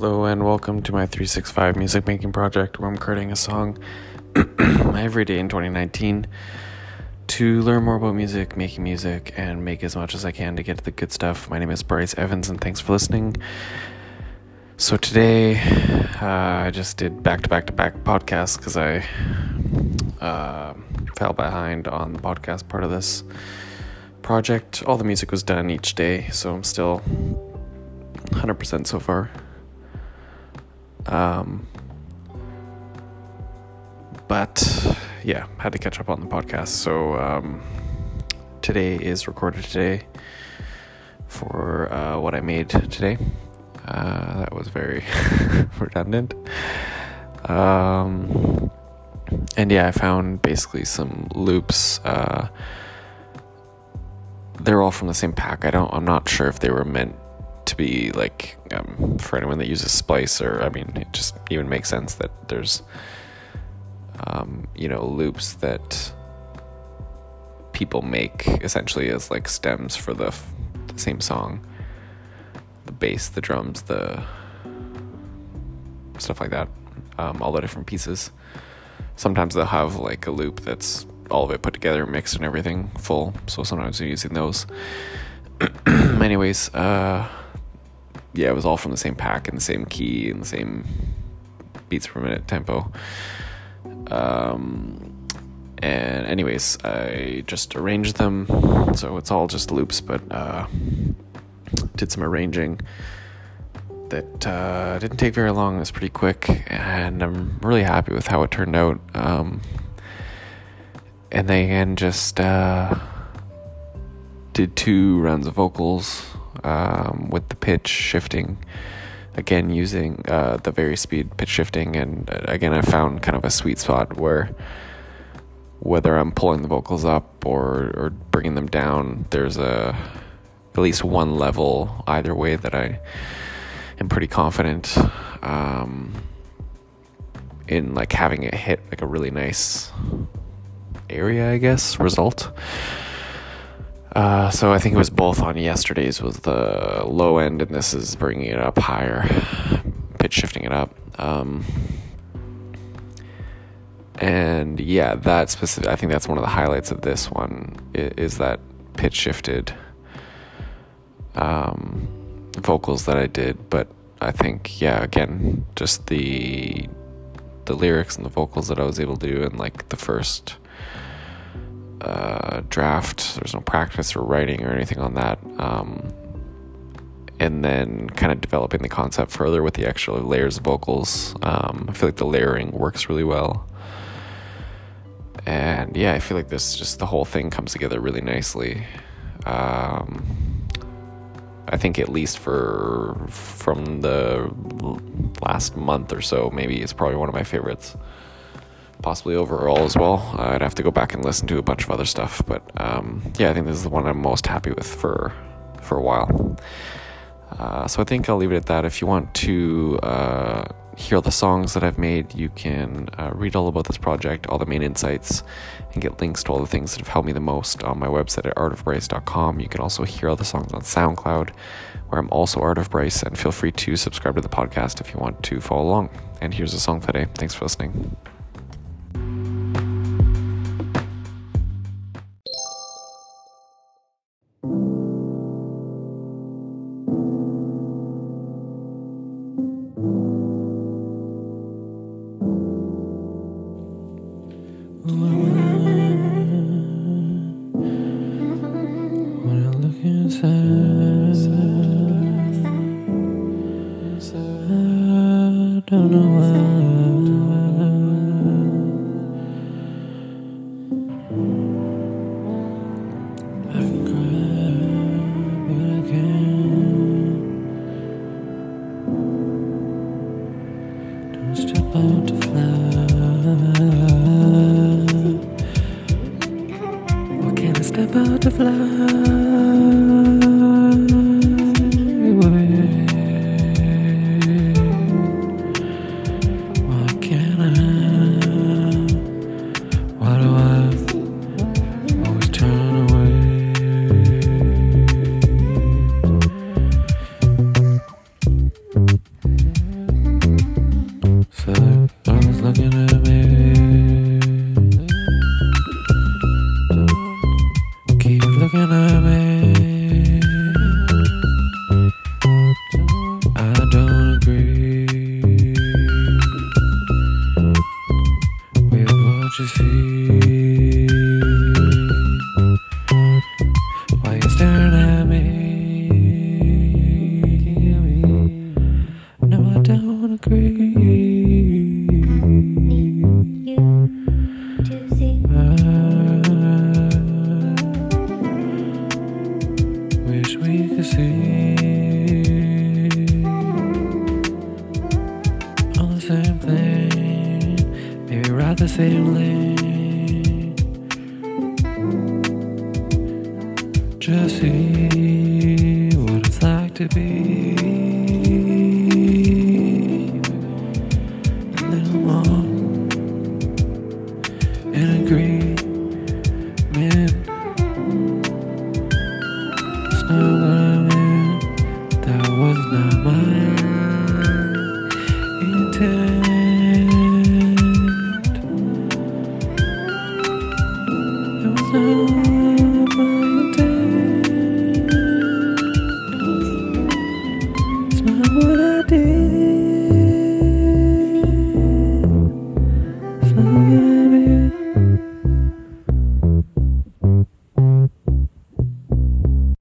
Hello and welcome to my 365 music making project where I'm creating a song every day in 2019 to learn more about music, making music, and make as much as I can to get to the good stuff. My name is Bryce Evans and thanks for listening. So today uh, I just did back to back to back podcasts because I uh, fell behind on the podcast part of this project. All the music was done each day, so I'm still 100% so far. Um, but yeah, had to catch up on the podcast. So um, today is recorded today for uh, what I made today. Uh, that was very redundant. Um, and yeah, I found basically some loops. Uh, they're all from the same pack. I don't. I'm not sure if they were meant to be like um, for anyone that uses Splice, or I mean, it just even makes sense that there's um, you know loops that people make essentially as like stems for the, f- the same song, the bass, the drums, the stuff like that, um, all the different pieces. Sometimes they'll have like a loop that's all of it put together, mixed and everything full. So sometimes I'm using those. Anyways, uh, yeah, it was all from the same pack and the same key and the same beats per minute tempo. Um, and anyways, I just arranged them, so it's all just loops, but uh, did some arranging that uh, didn't take very long. It was pretty quick, and I'm really happy with how it turned out. Um, and then just uh, did two rounds of vocals um, with the pitch shifting again using uh, the speed pitch shifting. And uh, again i found kind of a sweet spot where whether i'm pulling the vocals up or, or bringing them down there's a at least one level either way that i am pretty confident um, in like having it hit like a really nice area i guess result uh, so I think it was both on yesterday's was the low end, and this is bringing it up higher, pitch shifting it up. Um, and yeah, that specific. I think that's one of the highlights of this one is, that pitch shifted um, vocals that I did. But I think yeah, again, just the the lyrics and the vocals that I was able to do in like the first uh, draft. There's no practice or writing or anything on that. Um, and then kind of developing the concept further with the extra layers of vocals. Um, I feel like the layering works really well. And yeah, I feel like this just the whole thing comes together really nicely. Um, I think at least for from the last month or so, maybe it's probably one of my favorites possibly overall as well. Uh, I'd have to go back and listen to a bunch of other stuff, but um, yeah, I think this is the one I'm most happy with for for a while. Uh, so I think I'll leave it at that. If you want to uh, hear the songs that I've made, you can uh, read all about this project, all the main insights, and get links to all the things that have helped me the most on my website at artofbryce.com. You can also hear all the songs on SoundCloud, where I'm also Art of Bryce, and feel free to subscribe to the podcast if you want to follow along. And here's a song for today. Thanks for listening. Don't step sailing. Just see what it's like to be. A little more in agreement. It's not what I meant. That was not my intent.